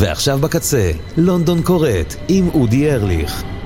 ועכשיו בקצה, לונדון קורט עם אודי ארליך.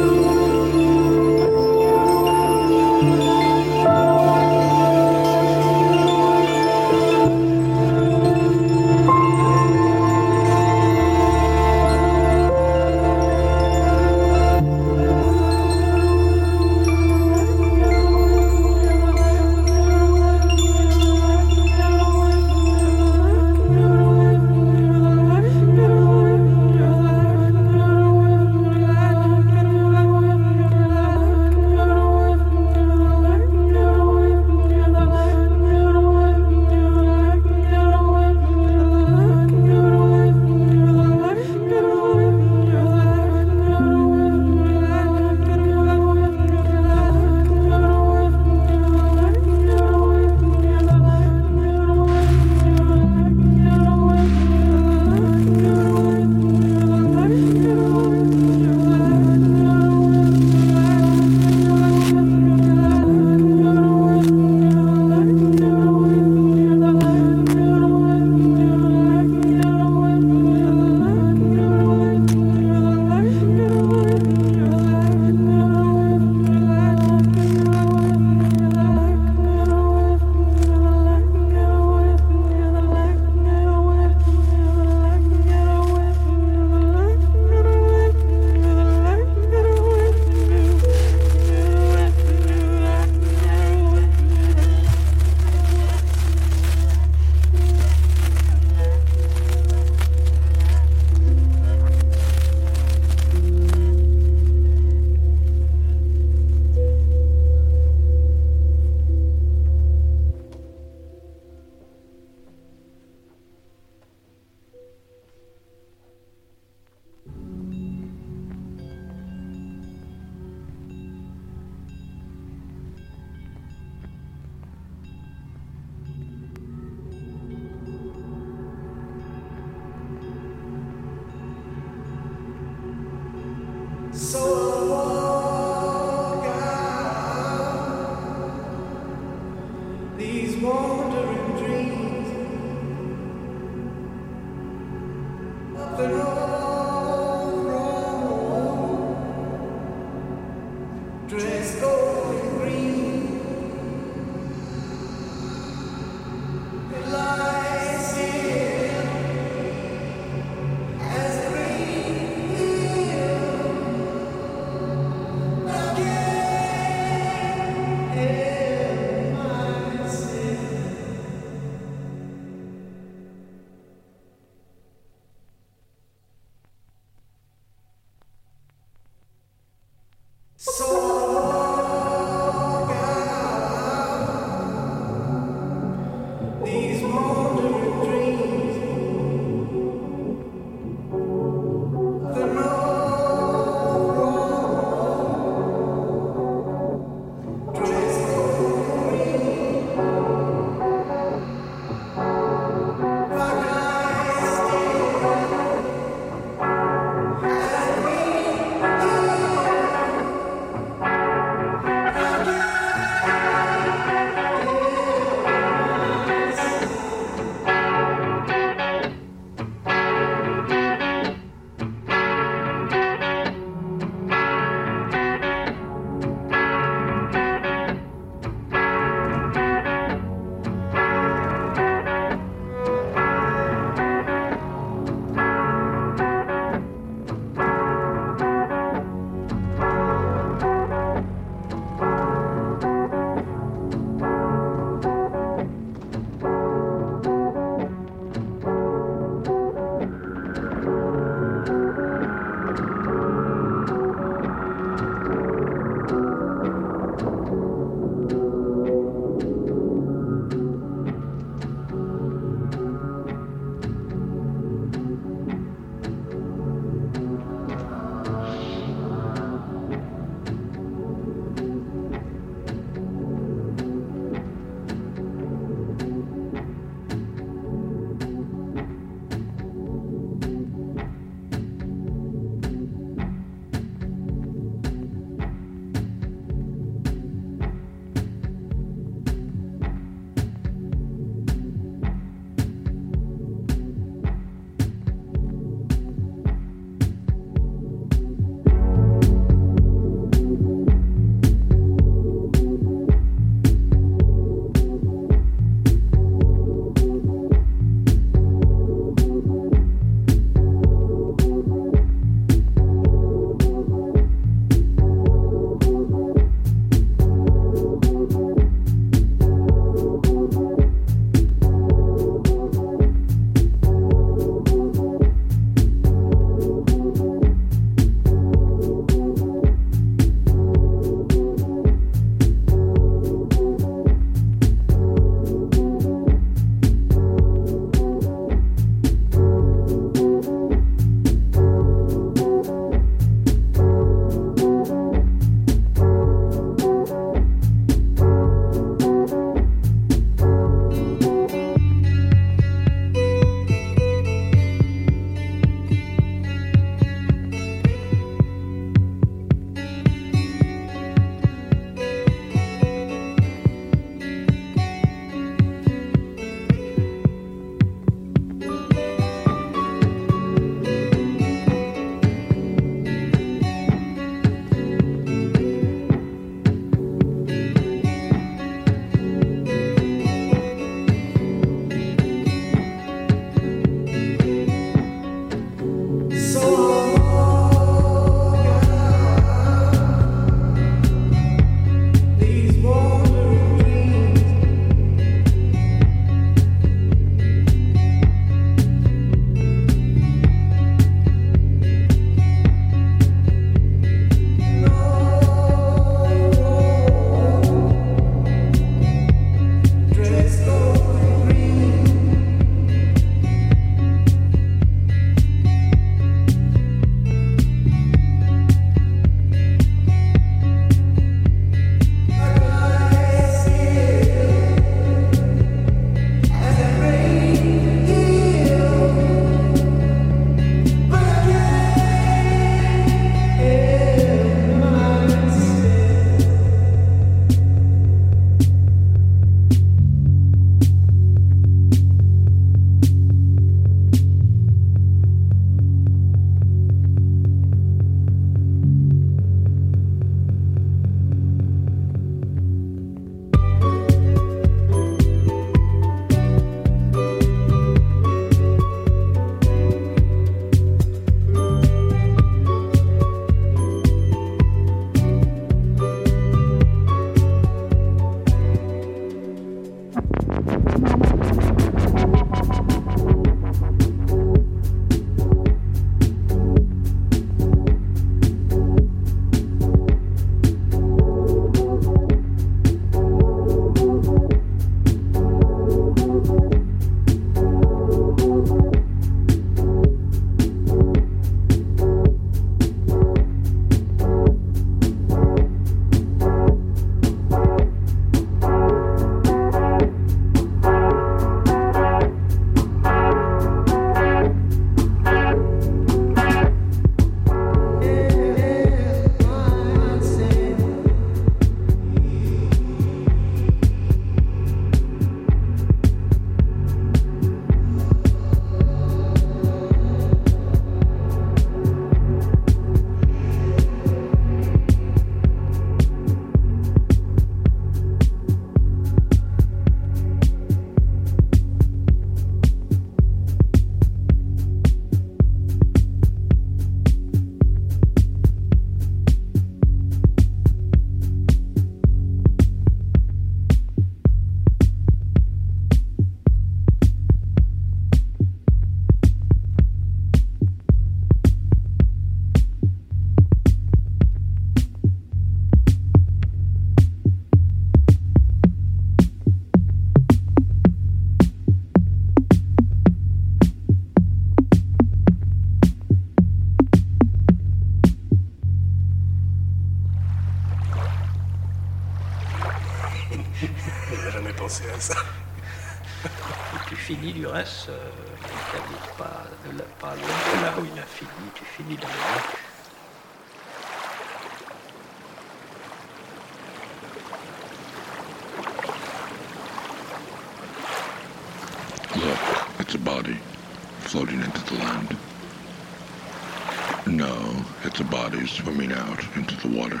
It's a body swimming out into the water?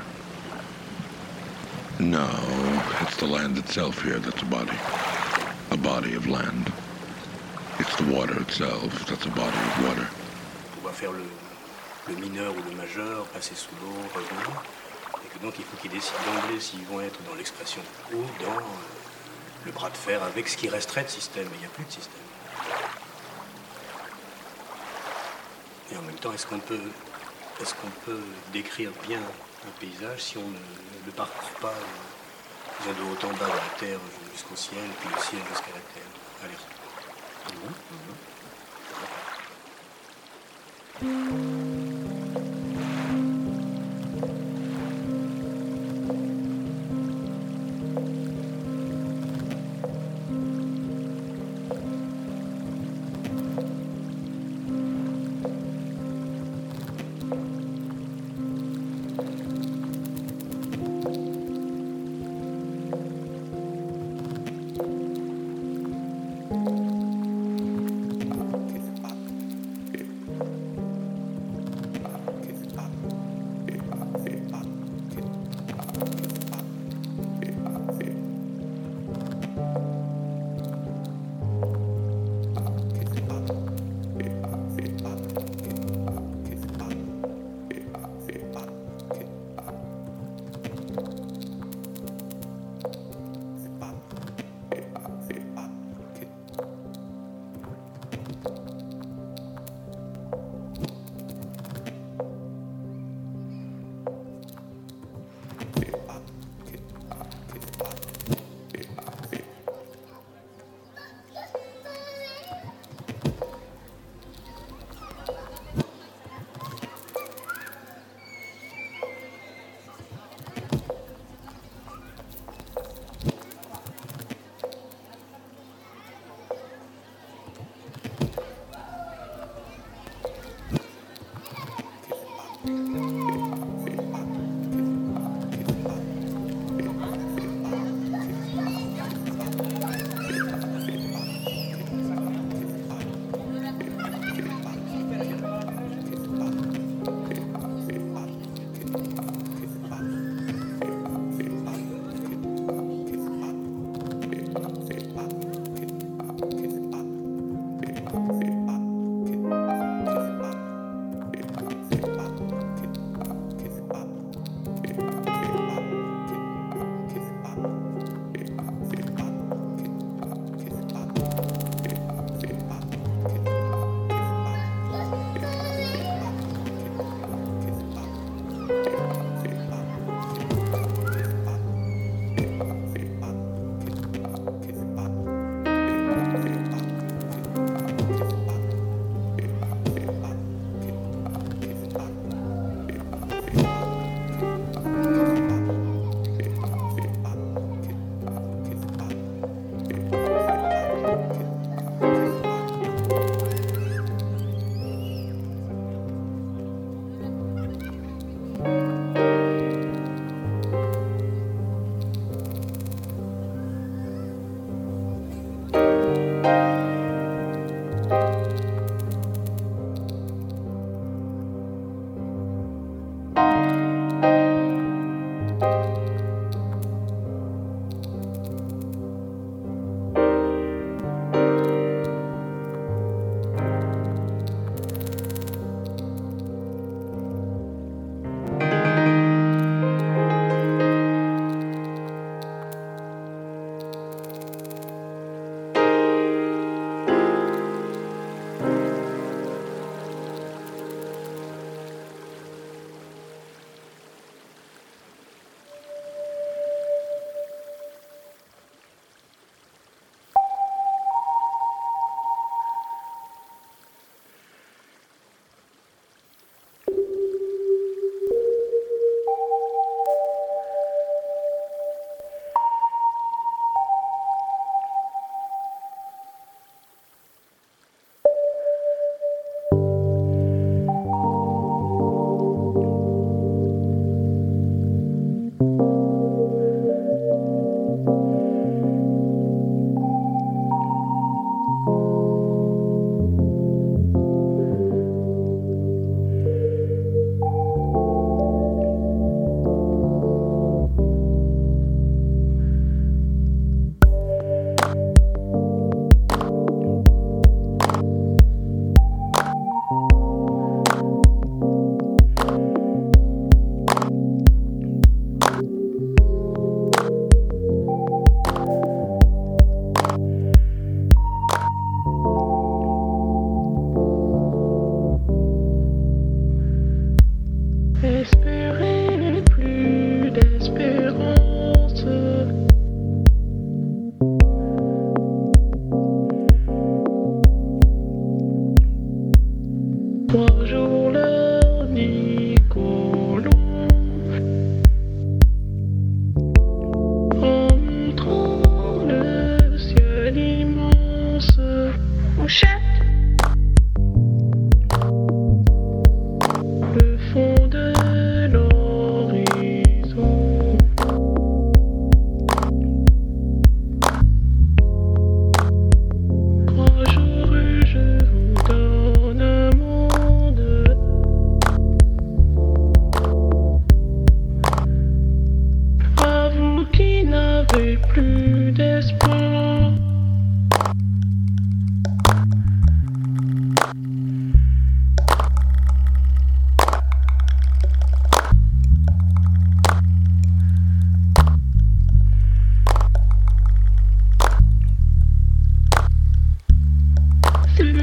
No, it's the land itself here that's a body. A body of land. It's the water itself that's a body of water. On va faire le, le mineur ou le majeur, passer sous l'eau, revenir. Et que donc il faut qu'ils décident d'emblée s'ils vont être dans l'expression ou dans euh, le bras de fer avec ce qui resterait de système. Il n'y a plus de système. Et en même temps, est-ce qu'on peut, est-ce qu'on peut décrire bien un paysage si on ne le parcourt pas euh, disons, de haut en bas de la terre jusqu'au ciel, puis le ciel jusqu'à la terre Allez.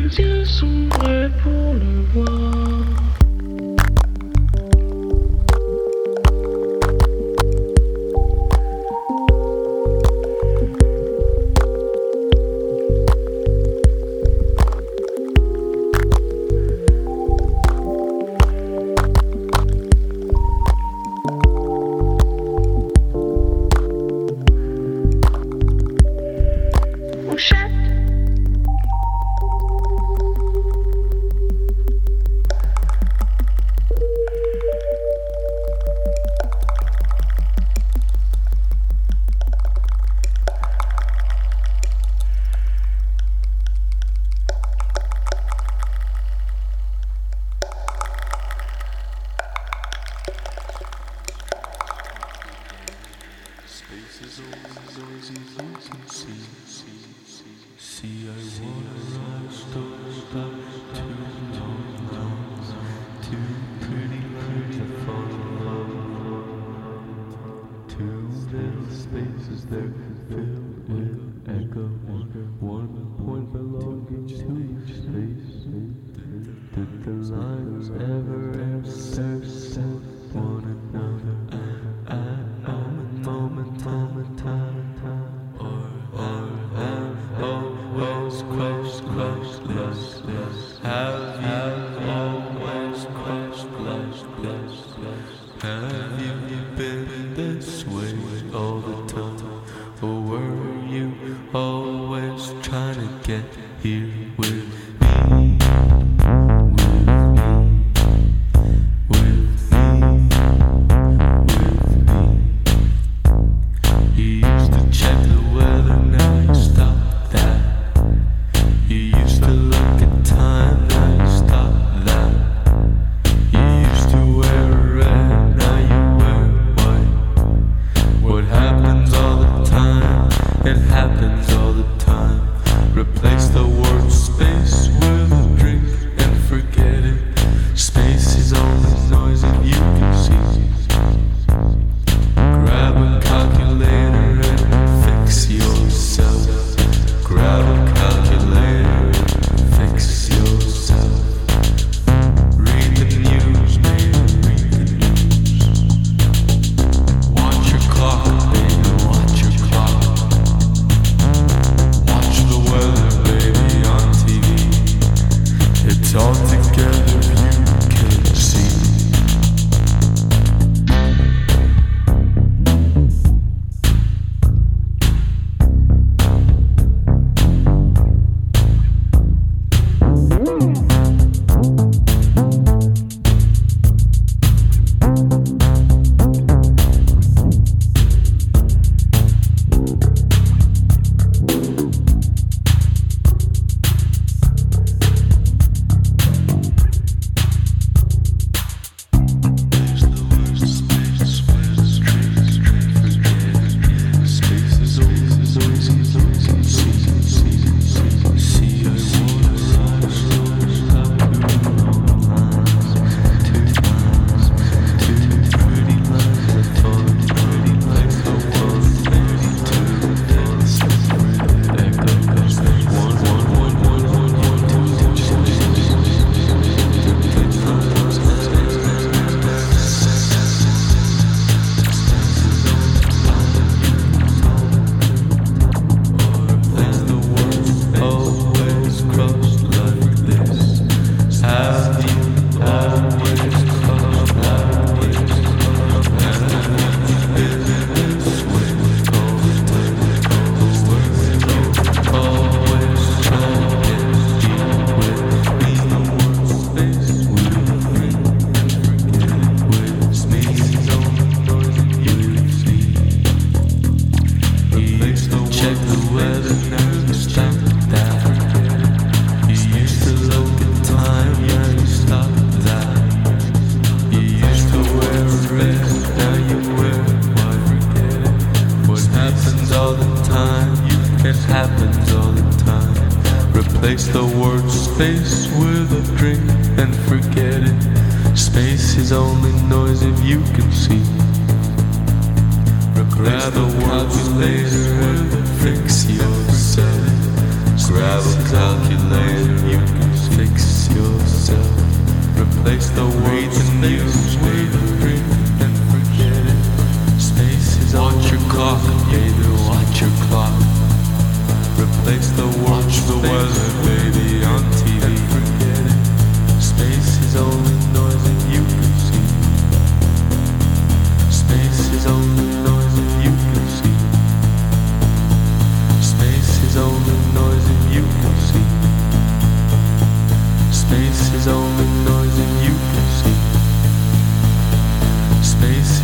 With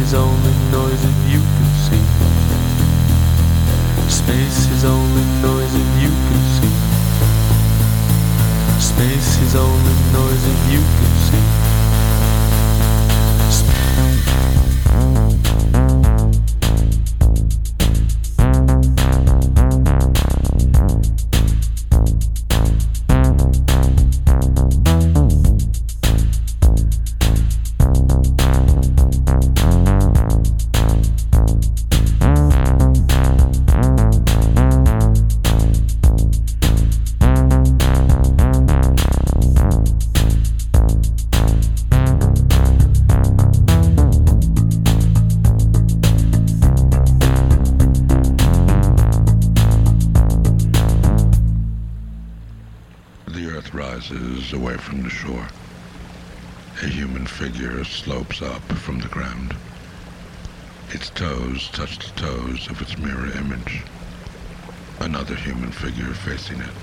is only noise if you can see. Space is only noise if you can see. Space is only noise if you can see. The slopes up from the ground. Its toes touch the toes of its mirror image. Another human figure facing it.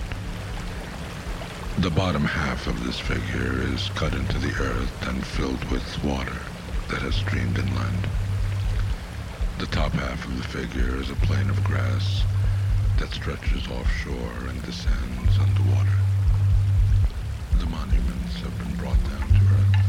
The bottom half of this figure is cut into the earth and filled with water that has streamed inland. The top half of the figure is a plain of grass that stretches offshore and descends underwater. The monuments have been brought down to earth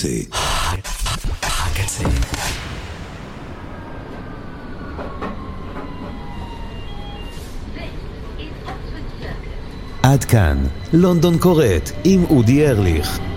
הקצה. הקצה. עד כאן, לונדון קורט עם אודי ארליך.